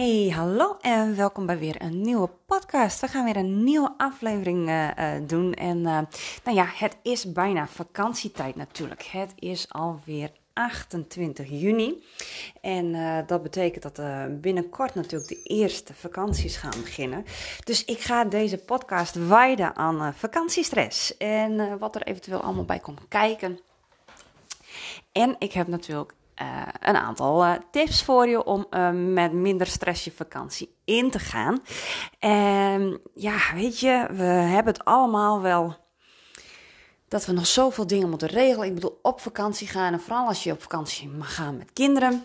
Hey, hallo en welkom bij weer een nieuwe podcast. We gaan weer een nieuwe aflevering uh, uh, doen. En uh, nou ja, het is bijna vakantietijd natuurlijk. Het is alweer 28 juni. En dat betekent dat binnenkort natuurlijk de eerste vakanties gaan beginnen. Dus ik ga deze podcast wijden aan vakantiestress. En wat er eventueel allemaal bij komt kijken. En ik heb natuurlijk uh, een aantal uh, tips voor je om uh, met minder stress je vakantie in te gaan. En ja, weet je, we hebben het allemaal wel dat we nog zoveel dingen moeten regelen. Ik bedoel, op vakantie gaan en vooral als je op vakantie mag gaan met kinderen.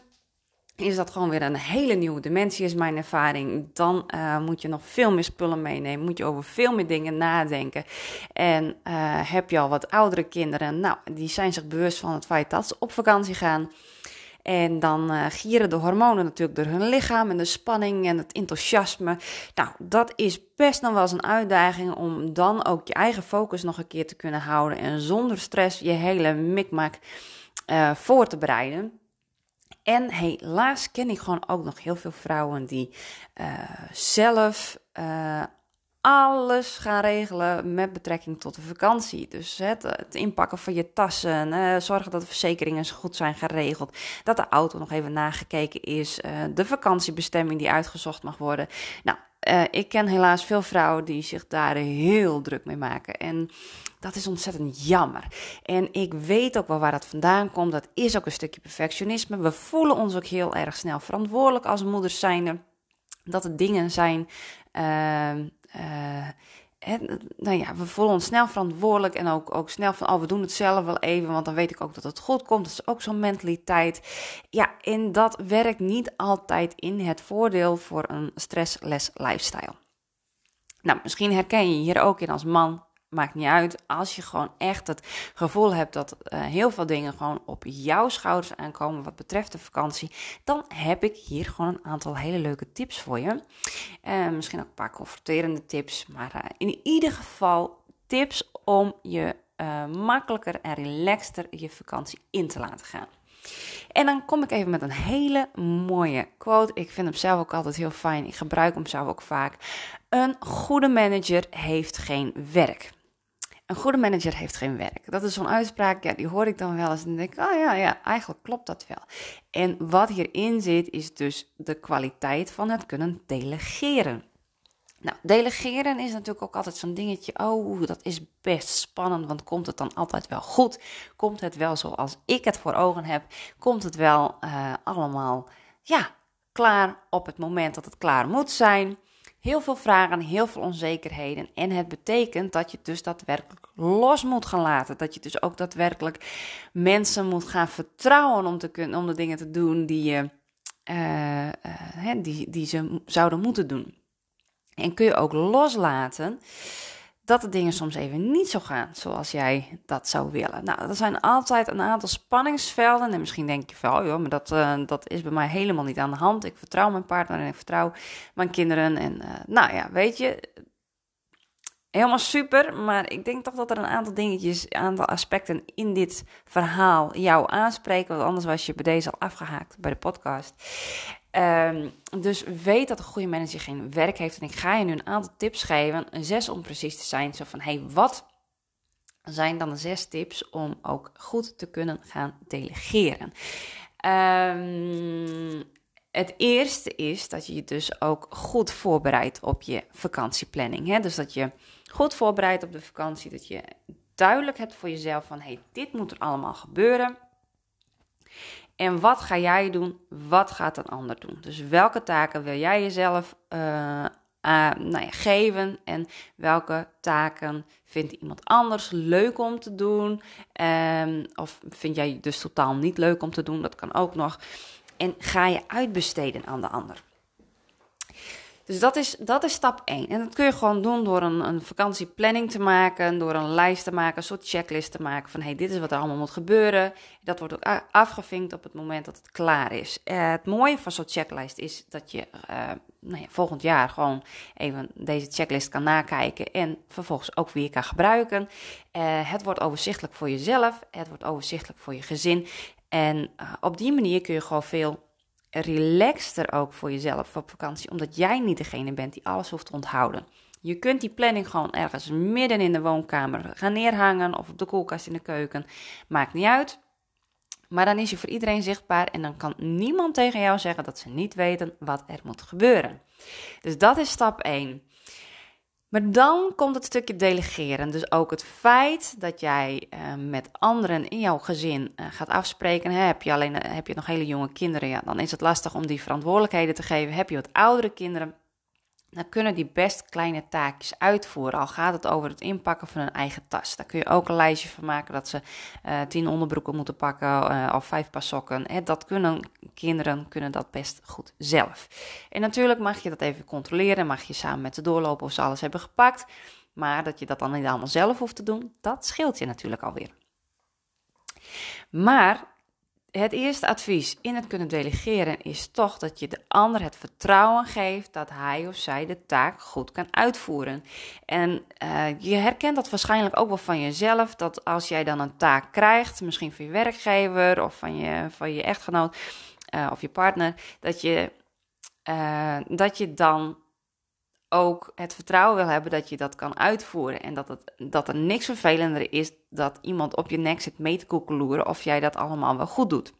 Is dat gewoon weer een hele nieuwe dimensie, is mijn ervaring. Dan moet je nog veel meer spullen meenemen. Moet je over veel meer dingen nadenken. En heb je al wat oudere kinderen, nou, die zijn zich bewust van het feit dat ze op vakantie gaan. En dan uh, gieren de hormonen natuurlijk door hun lichaam en de spanning en het enthousiasme. Nou, dat is best nog wel eens een uitdaging om dan ook je eigen focus nog een keer te kunnen houden en zonder stress je hele mikmak uh, voor te bereiden. En helaas ken ik gewoon ook nog heel veel vrouwen die uh, zelf alles gaan regelen met betrekking tot de vakantie. Dus het, inpakken van je tassen, zorgen dat de verzekeringen goed zijn geregeld, dat de auto nog even nagekeken is, uh, de vakantiebestemming die uitgezocht mag worden. Nou, uh, ik ken helaas veel vrouwen die zich daar heel druk mee maken. En dat is ontzettend jammer. En ik weet ook wel waar dat vandaan komt. Dat is ook een stukje perfectionisme. We voelen ons ook heel erg snel verantwoordelijk als moeders zijnde. Dat het dingen zijn uh, en, nou ja, we voelen ons snel verantwoordelijk en ook, ook snel van, oh, we doen het zelf wel even, want dan weet ik ook dat het goed komt. Dat is ook zo'n mentaliteit. Ja, en dat werkt niet altijd in het voordeel voor een stressless lifestyle. Nou, misschien herken je hier ook in als man maakt niet uit. Als je gewoon echt het gevoel hebt dat uh, heel veel dingen gewoon op jouw schouders aankomen wat betreft de vakantie, dan heb ik hier gewoon een aantal hele leuke tips voor je. Uh, misschien ook een paar confronterende tips, maar uh, in ieder geval tips om je makkelijker en relaxter je vakantie in te laten gaan. En dan kom ik even met een hele mooie quote. Ik vind hem zelf ook altijd heel fijn. Ik gebruik hem zelf ook vaak. Een goede manager heeft geen werk. Een goede manager heeft geen werk. Dat is zo'n uitspraak, ja, die hoor ik dan wel eens en denk ik, oh ja, ja, eigenlijk klopt dat wel. En wat hierin zit, is dus de kwaliteit van het kunnen delegeren. Nou, delegeren is natuurlijk ook altijd zo'n dingetje. Oh, dat is best spannend, want komt het dan altijd wel goed? Komt het wel zoals ik het voor ogen heb? Komt het wel uh, allemaal, ja, klaar op het moment dat het klaar moet zijn? heel veel vragen, heel veel onzekerheden. En het betekent dat je dus daadwerkelijk los moet gaan laten. Dat je dus ook daadwerkelijk mensen moet gaan vertrouwen om, te kunnen, om de dingen te doen die, je, uh, uh, die, die ze zouden moeten doen. En kun je ook loslaten dat de dingen soms even niet zo gaan zoals jij dat zou willen. Nou, er zijn altijd een aantal spanningsvelden. En misschien denk je van, oh joh, maar dat, uh, dat is bij mij helemaal niet aan de hand. Ik vertrouw mijn partner en ik vertrouw mijn kinderen. En uh, nou ja, weet je, helemaal super. Maar ik denk toch dat er een aantal dingetjes, een aantal aspecten in dit verhaal jou aanspreken. Want anders was je bij deze al afgehaakt bij de podcast. Um, dus weet dat een goede manager geen werk heeft. En ik ga je nu een aantal tips geven. Zes om precies te zijn. Zo van, hey, wat zijn dan de zes tips om ook goed te kunnen gaan delegeren? Um, het eerste is dat je je dus ook goed voorbereidt op je vakantieplanning. Hè? Dus dat je goed voorbereidt op de vakantie. Dat je duidelijk hebt voor jezelf van, hey, dit moet er allemaal gebeuren. En wat ga jij doen? Wat gaat een ander doen? Dus welke taken wil jij jezelf uh, uh, nou ja, geven? En welke taken vindt iemand anders leuk om te doen? Um, of vind jij dus totaal niet leuk om te doen? Dat kan ook nog. En ga je uitbesteden aan de ander. Dus dat is, dat is stap 1. En dat kun je gewoon doen door een, een vakantieplanning te maken, door een lijst te maken, een soort checklist te maken van hey, dit is wat er allemaal moet gebeuren. Dat wordt ook afgevinkt op het moment dat het klaar is. Uh, het mooie van zo'n checklist is dat je uh, nou ja, volgend jaar gewoon even deze checklist kan nakijken en vervolgens ook weer kan gebruiken. Uh, het wordt overzichtelijk voor jezelf, het wordt overzichtelijk voor je gezin. En op die manier kun je gewoon veel relaxter ook voor jezelf op vakantie, omdat jij niet degene bent die alles hoeft te onthouden. Je kunt die planning gewoon ergens midden in de woonkamer gaan neerhangen of op de koelkast in de keuken. Maakt niet uit. Maar dan is je voor iedereen zichtbaar en dan kan niemand tegen jou zeggen dat ze niet weten wat er moet gebeuren. Dus dat is stap 1. Maar dan komt het stukje delegeren. Dus ook het feit dat jij uh, met anderen in jouw gezin uh, gaat afspreken. Hè, heb je alleen uh, heb je nog hele jonge kinderen, ja, dan is het lastig om die verantwoordelijkheden te geven. Heb je wat oudere kinderen, dan kunnen die best kleine taakjes uitvoeren. Al gaat het over het inpakken van een eigen tas. Daar kun je ook een lijstje van maken dat ze uh, tien onderbroeken moeten pakken uh, of vijf paar sokken. dat kunnen kinderen kunnen dat best goed zelf. En natuurlijk mag je dat even controleren. Mag je samen met ze doorlopen of ze alles hebben gepakt. Maar dat je dat dan niet allemaal zelf hoeft te doen, dat scheelt je natuurlijk alweer. Maar het eerste advies in het kunnen delegeren is toch dat je de ander het vertrouwen geeft dat hij of zij de taak goed kan uitvoeren. En uh, je herkent dat waarschijnlijk ook wel van jezelf, dat als jij dan een taak krijgt, misschien van je werkgever of van je, van je echtgenoot uh, of je partner, dat je, uh, dat je dan ook het vertrouwen wil hebben dat je dat kan uitvoeren. En dat, het, dat er niks vervelender is dat iemand op je nek zit mee te koekeloeren of jij dat allemaal wel goed doet.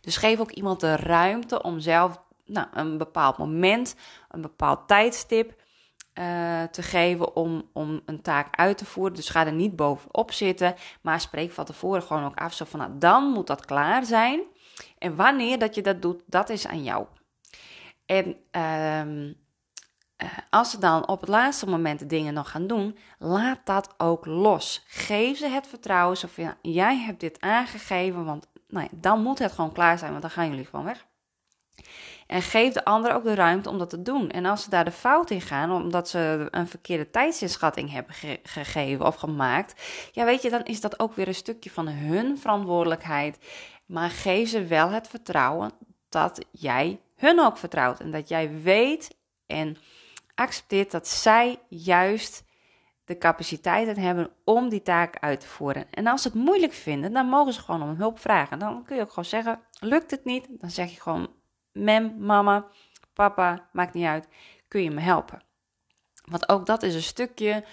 Dus geef ook iemand de ruimte om zelf nou, een bepaald moment, een bepaald tijdstip uh, te geven om, om een taak uit te voeren. Dus ga er niet bovenop zitten, maar spreek van tevoren gewoon ook af. Zo van, nou, dan moet dat klaar zijn. En wanneer dat je dat doet, dat is aan jou. En uh, als ze dan op het laatste moment de dingen nog gaan doen, laat dat ook los. Geef ze het vertrouwen. Zo jij hebt dit aangegeven, want nou ja, dan moet het gewoon klaar zijn, want dan gaan jullie gewoon weg. En geef de ander ook de ruimte om dat te doen. En als ze daar de fout in gaan, omdat ze een verkeerde tijdsinschatting hebben gegeven of gemaakt, ja, weet je, dan is dat ook weer een stukje van hun verantwoordelijkheid. Maar geef ze wel het vertrouwen dat jij hun ook vertrouwt en dat jij weet en accepteert dat zij juist de capaciteiten hebben om die taak uit te voeren. En als ze het moeilijk vinden, dan mogen ze gewoon om hulp vragen. Dan kun je ook gewoon zeggen: lukt het niet? Dan zeg je gewoon: mem, mama, papa, maakt niet uit. Kun je me helpen? Want ook dat is een stukje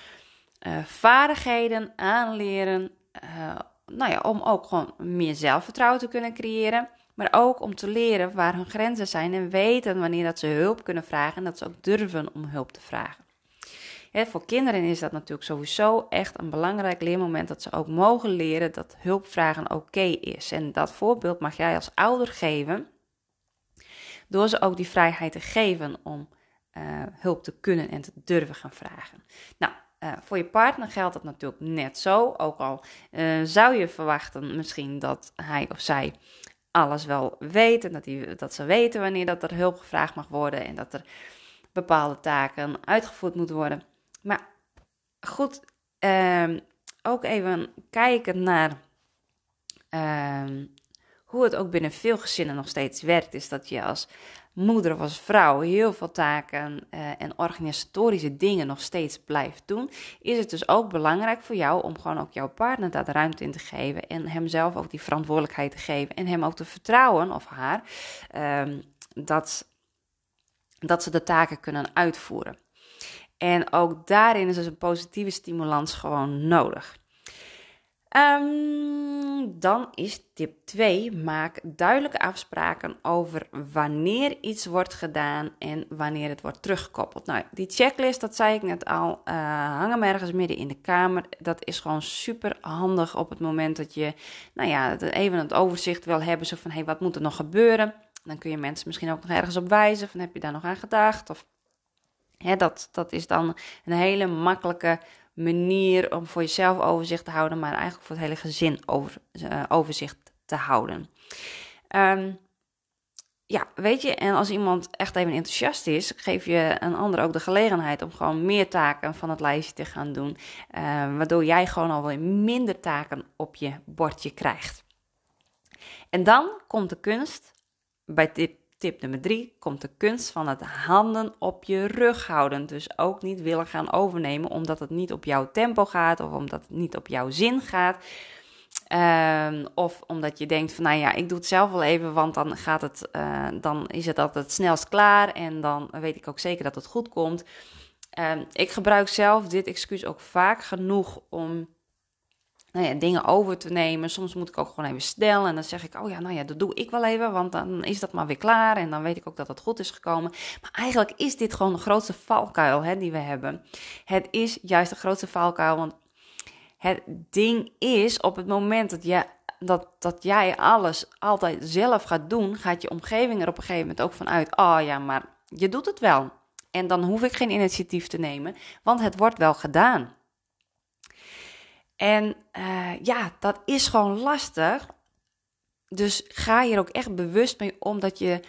uh, vaardigheden aanleren. Uh, nou ja, om ook gewoon meer zelfvertrouwen te kunnen creëren. Maar ook om te leren waar hun grenzen zijn en weten wanneer dat ze hulp kunnen vragen en dat ze ook durven om hulp te vragen. voor kinderen is dat natuurlijk sowieso echt een belangrijk leermoment dat ze ook mogen leren dat hulpvragen oké is. En dat voorbeeld mag jij als ouder geven door ze ook die vrijheid te geven om uh, hulp te kunnen en te durven gaan vragen. Nou, uh, voor je partner geldt dat natuurlijk net zo. Ook al uh, zou je verwachten misschien dat hij of zij alles wel weten. Dat, die, dat ze weten wanneer dat er hulp gevraagd mag worden en dat er bepaalde taken uitgevoerd moeten worden. Maar goed, ehm, ook even kijken naar ehm, hoe het ook binnen veel gezinnen nog steeds werkt. Is dat je als moeder of als vrouw heel veel taken uh, en organisatorische dingen nog steeds blijft doen, is het dus ook belangrijk voor jou om gewoon ook jouw partner daar de ruimte in te geven en hemzelf ook die verantwoordelijkheid te geven en hem ook te vertrouwen of haar um, dat, dat ze de taken kunnen uitvoeren. En ook daarin is dus een positieve stimulans gewoon nodig. Um, dan is tip 2: maak duidelijke afspraken over wanneer iets wordt gedaan en wanneer het wordt teruggekoppeld. Nou, die checklist, dat zei ik net al, uh, hangen ergens midden in de kamer. Dat is gewoon super handig op het moment dat je, nou ja, even het overzicht wil hebben. Zo van: hey, wat moet er nog gebeuren? Dan kun je mensen misschien ook nog ergens op wijzen. Van heb je daar nog aan gedacht? Of hè, dat, dat is dan een hele makkelijke manier om voor jezelf overzicht te houden, maar eigenlijk voor het hele gezin over, uh, overzicht te houden. Um, ja, weet je, en als iemand echt even enthousiast is, geef je een ander ook de gelegenheid om gewoon meer taken van het lijstje te gaan doen. Uh, waardoor jij gewoon alweer minder taken op je bordje krijgt. En dan komt de kunst, bij tip, tip nummer drie, komt de kunst van het handen op je rug houden. Dus ook niet willen gaan overnemen omdat het niet op jouw tempo gaat of omdat het niet op jouw zin gaat. Ehm, of omdat je denkt van, nou ja, ik doe het zelf wel even, want dan gaat het, uh, dan is het altijd het snelst klaar en dan weet ik ook zeker dat het goed komt. Ehm, ik gebruik zelf dit excuus ook vaak genoeg om nou ja, dingen over te nemen. Soms moet ik ook gewoon even snel en dan zeg ik, oh ja, nou ja, dat doe ik wel even, want dan is dat maar weer klaar en dan weet ik ook dat het goed is gekomen. Maar eigenlijk is dit gewoon de grootste valkuil hè, die we hebben. Het is juist de grootste valkuil, want het ding is, op het moment dat, dat, dat jij alles altijd zelf gaat doen, gaat je omgeving er op een gegeven moment ook van uit. Oh ja, maar je doet het wel. En dan hoef ik geen initiatief te nemen, want het wordt wel gedaan. En uh, ja, dat is gewoon lastig. Dus ga hier ook echt bewust mee om dat je,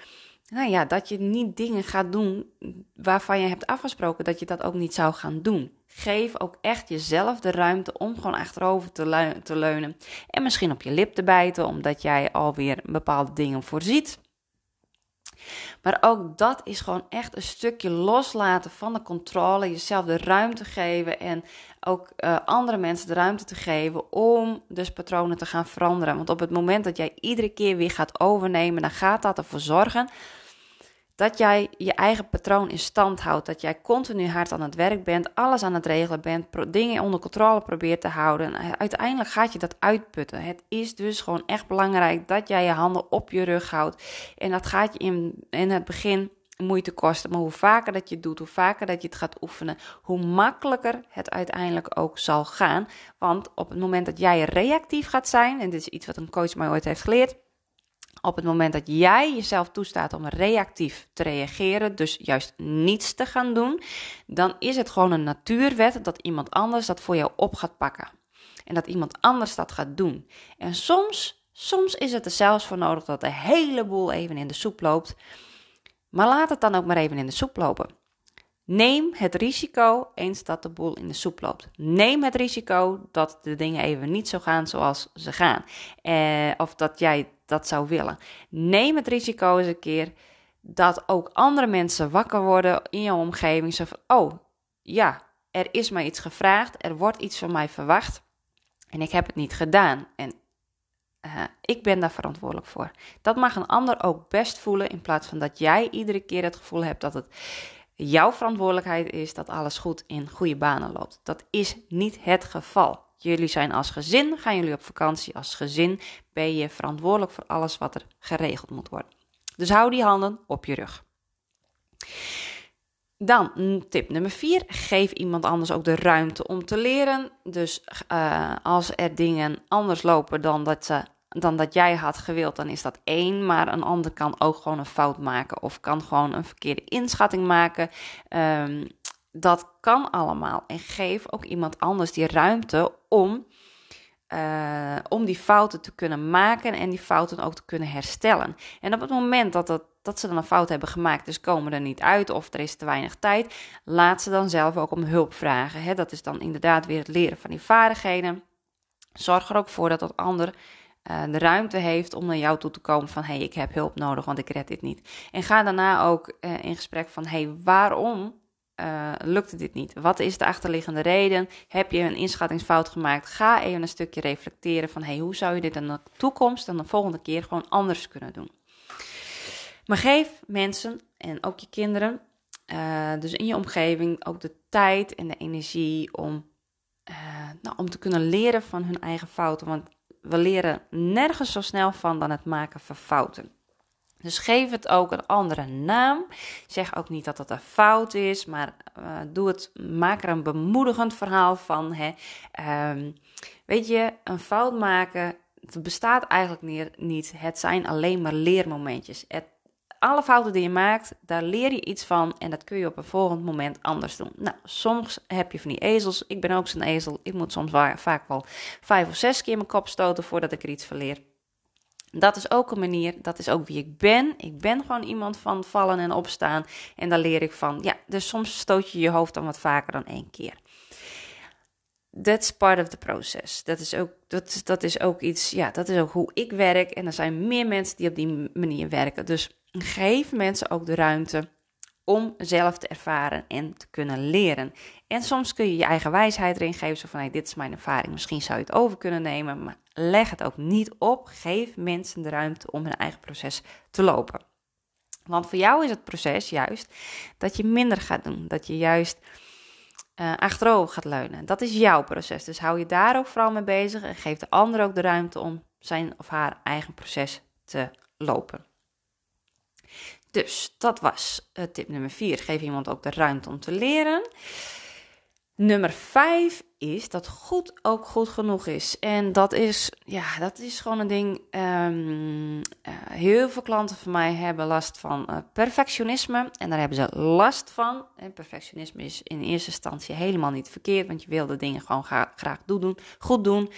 nou ja, dat je niet dingen gaat doen waarvan je hebt afgesproken dat je dat ook niet zou gaan doen. Geef ook echt jezelf de ruimte om gewoon achterover te, te leunen. En misschien op je lip te bijten, omdat jij alweer bepaalde dingen voorziet. Maar ook dat is gewoon echt een stukje loslaten van de controle. Jezelf de ruimte geven en ook uh, andere mensen de ruimte te geven om dus patronen te gaan veranderen. Want op het moment dat jij iedere keer weer gaat overnemen, dan gaat dat ervoor zorgen dat jij je eigen patroon in stand houdt. Dat jij continu hard aan het werk bent, alles aan het regelen bent, dingen onder controle probeert te houden. Uiteindelijk gaat je dat uitputten. Het is dus gewoon echt belangrijk dat jij je handen op je rug houdt. En dat gaat je in, in het begin moeite kosten. Maar hoe vaker dat je het doet, hoe vaker dat je het gaat oefenen, hoe makkelijker het uiteindelijk ook zal gaan. Want op het moment dat jij reactief gaat zijn, en dit is iets wat een coach mij ooit heeft geleerd op het moment dat jij jezelf toestaat om reactief te reageren, dus juist niets te gaan doen, dan is het gewoon een natuurwet dat iemand anders dat voor jou op gaat pakken. En dat iemand anders dat gaat doen. En soms, soms is het er zelfs voor nodig dat de hele boel even in de soep loopt. Maar laat het dan ook maar even in de soep lopen. Neem het risico eens dat de boel in de soep loopt. Neem het risico dat de dingen even niet zo gaan zoals ze gaan. Eh, of dat jij dat zou willen. Neem het risico eens een keer dat ook andere mensen wakker worden in jouw omgeving. Zo van, oh ja, er is mij iets gevraagd, er wordt iets van mij verwacht en ik heb het niet gedaan. En uh, ik ben daar verantwoordelijk voor. Dat mag een ander ook best voelen in plaats van dat jij iedere keer het gevoel hebt dat het jouw verantwoordelijkheid is dat alles goed in goede banen loopt. Dat is niet het geval. Jullie zijn als gezin, gaan jullie op vakantie als gezin, ben je verantwoordelijk voor alles wat er geregeld moet worden. Dus hou die handen op je rug. Dan tip nummer 4. Geef iemand anders ook de ruimte om te leren. Dus uh, als er dingen anders lopen dan dat, ze, dan dat jij had gewild, dan is dat één. Maar een ander kan ook gewoon een fout maken of kan gewoon een verkeerde inschatting maken. Um, dat kan allemaal. En geef ook iemand anders die ruimte om, uh, om die fouten te kunnen maken en die fouten ook te kunnen herstellen. En op het moment dat, dat, dat ze dan een fout hebben gemaakt, dus komen er niet uit of er is te weinig tijd, laat ze dan zelf ook om hulp vragen. Hè? Dat is dan inderdaad weer het leren van die vaardigheden. Zorg er ook voor dat dat ander de ruimte heeft om naar jou toe te komen van hey, ik heb hulp nodig, want ik red dit niet. En ga daarna ook uh, in gesprek van hey, waarom uh, lukte dit niet? Wat is de achterliggende reden? Heb je een inschattingsfout gemaakt? Ga even een stukje reflecteren van hey, hoe zou je dit in de toekomst en de volgende keer gewoon anders kunnen doen? Maar geef mensen en ook je kinderen, dus in je omgeving, ook de tijd en de energie om, nou, om te kunnen leren van hun eigen fouten. Want we leren nergens zo snel van dan het maken van fouten. Dus geef het ook een andere naam. Zeg ook niet dat het een fout is, maar uh, doe het, maak er een bemoedigend verhaal van. Hè. Um, weet je, een fout maken, bestaat eigenlijk niet. Het zijn alleen maar leermomentjes. Het, alle fouten die je maakt, daar leer je iets van en dat kun je op een volgend moment anders doen. Nou, soms heb je van die ezels. Ik ben ook zo'n ezel. Ik moet soms vaak wel vijf of zes keer mijn kop stoten voordat ik er iets van leer. Dat is ook een manier, dat is ook wie ik ben. Ik ben gewoon iemand van vallen en opstaan. En daar leer ik van. Ja, dus soms stoot je je hoofd dan wat vaker dan één keer. That's part of the process. Dat is ook, dat, dat is ook iets, ja, dat is ook hoe ik werk. En er zijn meer mensen die op die manier werken. Dus geef mensen ook de ruimte om zelf te ervaren en te kunnen leren. En soms kun je je eigen wijsheid erin geven, zo van hey, dit is mijn ervaring, misschien zou je het over kunnen nemen, maar leg het ook niet op. Geef mensen de ruimte om hun eigen proces te lopen. Want voor jou is het proces juist dat je minder gaat doen, dat je juist uh, achterover gaat leunen. Dat is jouw proces, dus hou je daar ook vooral mee bezig en geef de ander ook de ruimte om zijn of haar eigen proces te lopen. Dus dat was uh, tip nummer 4. Geef iemand ook de ruimte om te leren. Nummer 5 is dat goed ook goed genoeg is. En dat is, ja, dat is gewoon een ding. Um, uh, heel veel klanten van mij hebben last van uh, perfectionisme. En daar hebben ze last van. En perfectionisme is in eerste instantie helemaal niet verkeerd. Want je wil de dingen gewoon graag, doen, goed doen.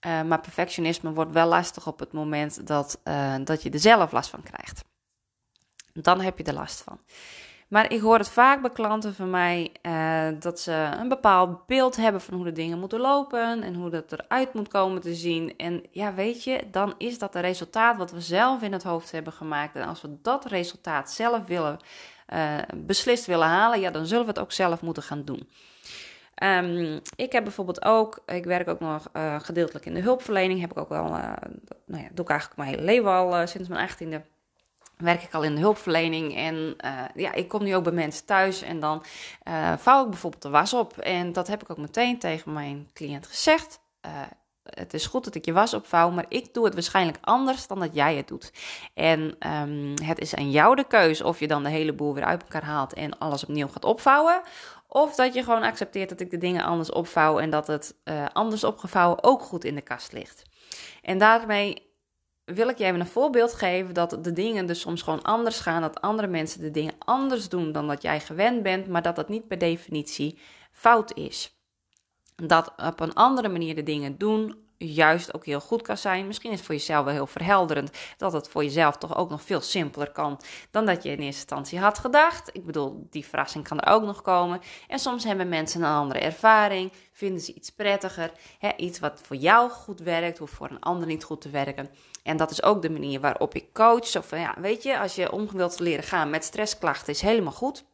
Maar perfectionisme wordt wel lastig op het moment dat, dat je er zelf last van krijgt dan heb je er last van. Maar ik hoor het vaak bij klanten van mij uh, dat ze een bepaald beeld hebben van hoe de dingen moeten lopen en hoe dat eruit moet komen te zien. En ja, weet je, dan is dat het resultaat wat we zelf in het hoofd hebben gemaakt. En als we dat resultaat zelf willen, uh, beslist willen halen, ja, dan zullen we het ook zelf moeten gaan doen. Um, ik heb bijvoorbeeld ook, ik werk ook nog uh, gedeeltelijk in de hulpverlening. Heb ik ook wel, nou ja, doe ik eigenlijk mijn hele leven al sinds mijn 18e werk ik al in de hulpverlening. En uh, ja, ik kom nu ook bij mensen thuis en dan uh, vouw ik bijvoorbeeld de was op. En dat heb ik ook meteen tegen mijn cliënt gezegd. Uh, het is goed dat ik je was opvouw, maar ik doe het waarschijnlijk anders dan dat jij het doet. En um, het is aan jou de keus of je dan de hele boel weer uit elkaar haalt en alles opnieuw gaat opvouwen. Of dat je gewoon accepteert dat ik de dingen anders opvouw en dat het anders opgevouwen ook goed in de kast ligt. En daarmee wil ik je even een voorbeeld geven dat de dingen dus soms gewoon anders gaan. Dat andere mensen de dingen anders doen dan dat jij gewend bent, maar dat dat niet per definitie fout is. Dat op een andere manier de dingen doen juist ook heel goed kan zijn. Misschien is het voor jezelf wel heel verhelderend dat het voor jezelf toch ook nog veel simpeler kan dan dat je in eerste instantie had gedacht. Ik bedoel, die verrassing kan er ook nog komen. En soms hebben mensen een andere ervaring, vinden ze iets prettiger, hè, iets wat voor jou goed werkt, hoeft voor een ander niet goed te werken. En dat is ook de manier waarop ik coach. Van, ja, weet je, als je om wilt leren gaan met stressklachten, is helemaal goed.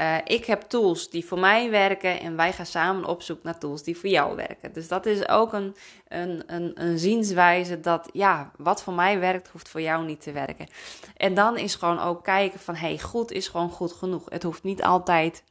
Uh, ik heb tools die voor mij werken en wij gaan samen op zoek naar tools die voor jou werken. Dus dat is ook een, een, een, een zienswijze dat, ja, wat voor mij werkt, hoeft voor jou niet te werken. En dan is gewoon ook kijken van, hey, goed is gewoon goed genoeg. Het hoeft niet altijd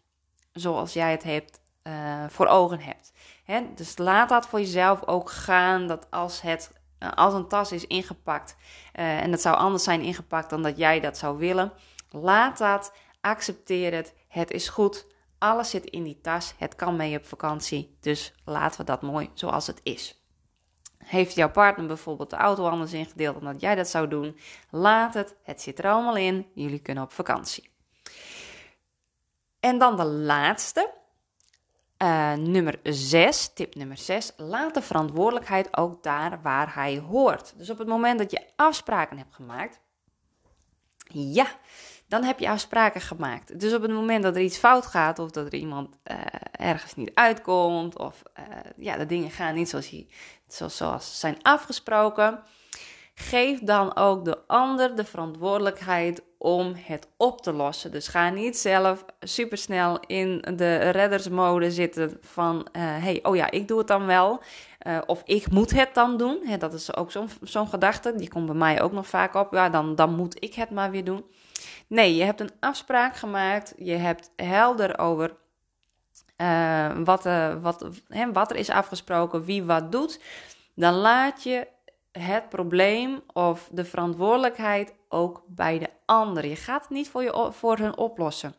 zoals jij het hebt, uh, voor ogen hebt. Hè? Dus laat dat voor jezelf ook gaan, dat als het uh, als een tas is ingepakt en het zou anders zijn ingepakt dan dat jij dat zou willen, laat dat, accepteer het het is goed. Alles zit in die tas. Het kan mee op vakantie. Dus laten we dat mooi zoals het is. Heeft jouw partner bijvoorbeeld de auto anders ingedeeld dan dat jij dat zou doen? Laat het. Het zit er allemaal in. Jullie kunnen op vakantie. En dan de laatste. Uh, nummer 6, tip nummer 6. Laat de verantwoordelijkheid ook daar waar hij hoort. Dus op het moment dat je afspraken hebt gemaakt. Ja, dan heb je afspraken gemaakt. Dus op het moment dat er iets fout gaat, of dat er iemand uh, ergens niet uitkomt, of uh, ja, de dingen gaan niet zoals, je, zoals, zoals zijn afgesproken, geef dan ook de ander de verantwoordelijkheid om het op te lossen. Dus ga niet zelf supersnel in de reddersmode zitten van, uh, hey, oh ja, ik doe het dan wel. Of ik moet het dan doen. dat is ook zo'n zo'n gedachte. Die komt bij mij ook nog vaak op. Ja, dan, dan moet ik het maar weer doen. Nee, je hebt een afspraak gemaakt. Je hebt helder over uh, wat, uh, wat, wat er is afgesproken, wie wat doet. Dan laat je het probleem of de verantwoordelijkheid ook bij de ander. Je gaat het niet voor, je, voor hun oplossen.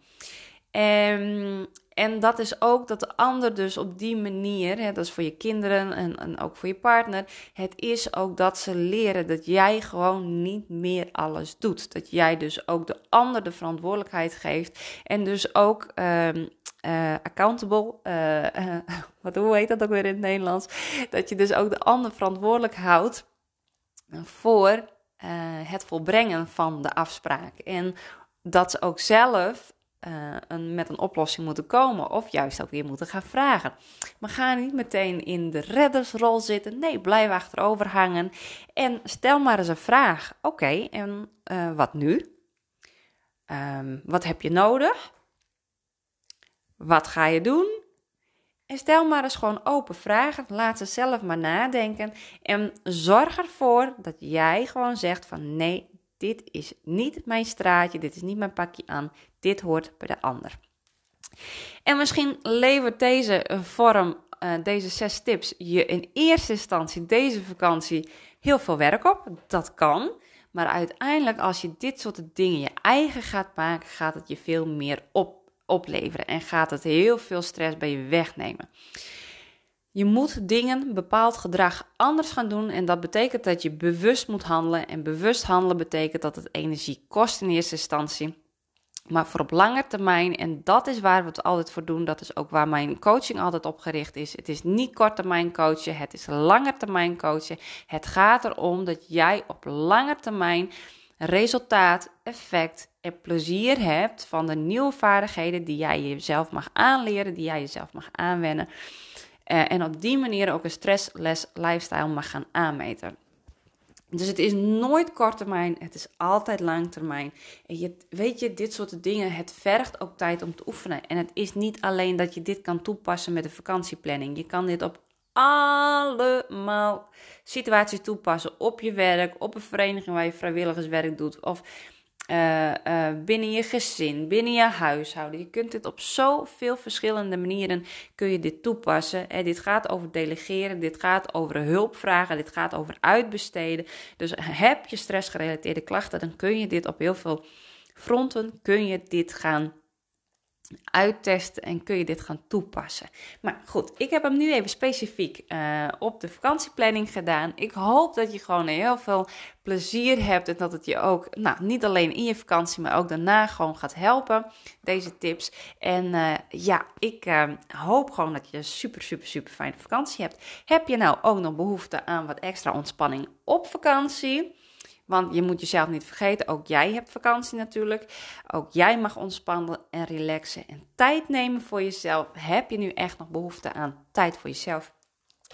En en dat is ook dat de ander dus op die manier, hè, dat is voor je kinderen en, en ook voor je partner, het is ook dat ze leren dat jij gewoon niet meer alles doet. Dat jij dus ook de ander de verantwoordelijkheid geeft en dus ook um, uh, accountable, uh, wat, hoe heet dat ook weer in het Nederlands? Dat je dus ook de ander verantwoordelijk houdt voor eh, het volbrengen van de afspraak. En dat ze ook zelf een, met een oplossing moeten komen of juist ook weer moeten gaan vragen. Maar ga niet meteen in de reddersrol zitten. Nee, blijf achterover hangen en stel maar eens een vraag. Oké, en uh, wat nu? Um, wat heb je nodig? Wat ga je doen? En stel maar eens gewoon open vragen. Laat ze zelf maar nadenken. En zorg ervoor dat jij gewoon zegt van nee, dit is niet mijn straatje, dit is niet mijn pakje aan, dit hoort bij de ander. En misschien levert deze vorm, uh, deze zes tips, je in eerste instantie deze vakantie heel veel werk op. Dat kan. Maar uiteindelijk, als je dit soort dingen je eigen gaat maken, gaat het je veel meer op, opleveren en gaat het heel veel stress bij je wegnemen. Je moet dingen, bepaald gedrag anders gaan doen en dat betekent dat je bewust moet handelen. En bewust handelen betekent dat het energie kost in eerste instantie. Maar voor op lange termijn, en dat is waar we het altijd voor doen, dat is ook waar mijn coaching altijd op gericht is. Het is niet korttermijn coachen, het is lange termijn coachen. Het gaat erom dat jij op lange termijn resultaat, effect en plezier hebt van de nieuwe vaardigheden die jij jezelf mag aanleren, die jij jezelf mag aanwennen. Uh, en op die manier ook een stressless lifestyle mag gaan aanmeten. Dus het is nooit kort termijn, het is altijd lang termijn. En je, weet je, dit soort dingen, het vergt ook tijd om te oefenen. En het is niet alleen dat je dit kan toepassen met de vakantieplanning. Je kan dit op allemaal situaties toepassen. Op je werk, op een vereniging waar je vrijwilligerswerk doet. Of uh, uh, binnen je gezin, binnen je huishouden. Je kunt dit op zoveel verschillende manieren kun je dit toepassen. En dit gaat over delegeren, dit gaat over hulpvragen, dit gaat over uitbesteden. Dus heb je stressgerelateerde klachten, dan kun je dit op heel veel fronten kun je dit gaan uittesten en kun je dit gaan toepassen. Maar goed, ik heb hem nu even specifiek uh, op de vakantieplanning gedaan. Ik hoop dat je gewoon heel veel plezier hebt en dat het je ook, nou, niet alleen in je vakantie, maar ook daarna gewoon gaat helpen, deze tips. En uh, ja, ik uh, hoop gewoon dat je super, super, super fijne vakantie hebt. Heb je nou ook nog behoefte aan wat extra ontspanning op vakantie? Want je moet jezelf niet vergeten, ook jij hebt vakantie natuurlijk. Ook jij mag ontspannen en relaxen en tijd nemen voor jezelf. Heb je nu echt nog behoefte aan tijd voor jezelf?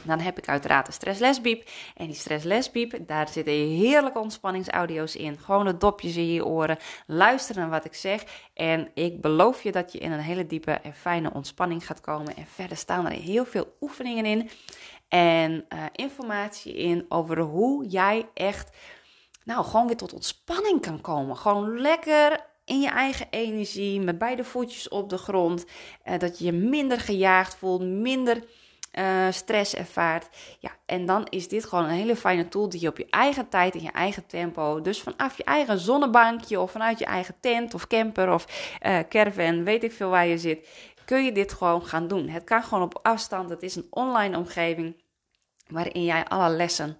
Dan heb ik uiteraard de stresslesbiep. En die stresslesbiep, daar zitten heerlijke ontspanningsaudio's in. Gewoon de dopjes in je oren. Luisteren naar wat ik zeg. En ik beloof je dat je in een hele diepe en fijne ontspanning gaat komen. En verder staan er heel veel oefeningen in. En uh, informatie in over hoe jij echt nou, gewoon weer tot ontspanning kan komen. Gewoon lekker in je eigen energie, met beide voetjes op de grond. Uh, dat je je minder gejaagd voelt, minder uh, stress ervaart. Ja, en dan is dit gewoon een hele fijne tool die je op je eigen tijd, in je eigen tempo, dus vanaf je eigen zonnebankje of vanuit je eigen tent of camper of uh, caravan, weet ik veel waar je zit, kun je dit gewoon gaan doen. Het kan gewoon op afstand. Het is een online omgeving waarin jij alle lessen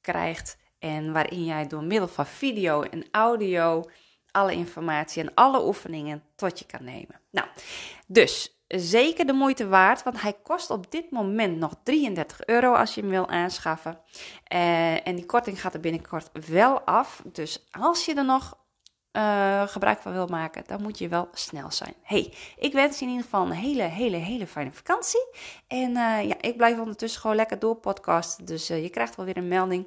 krijgt en waarin jij door middel van video en audio alle informatie en alle oefeningen tot je kan nemen. Nou, dus zeker de moeite waard, want hij kost op dit moment nog 33 euro als je hem wil aanschaffen. Uh, en die korting gaat er binnenkort wel af. Dus als je er nog uh, gebruik van wil maken, dan moet je wel snel zijn. Hey, ik wens je in ieder geval een hele, hele, hele fijne vakantie. En uh, ja, ik blijf ondertussen gewoon lekker door podcasten. Dus je krijgt wel weer een melding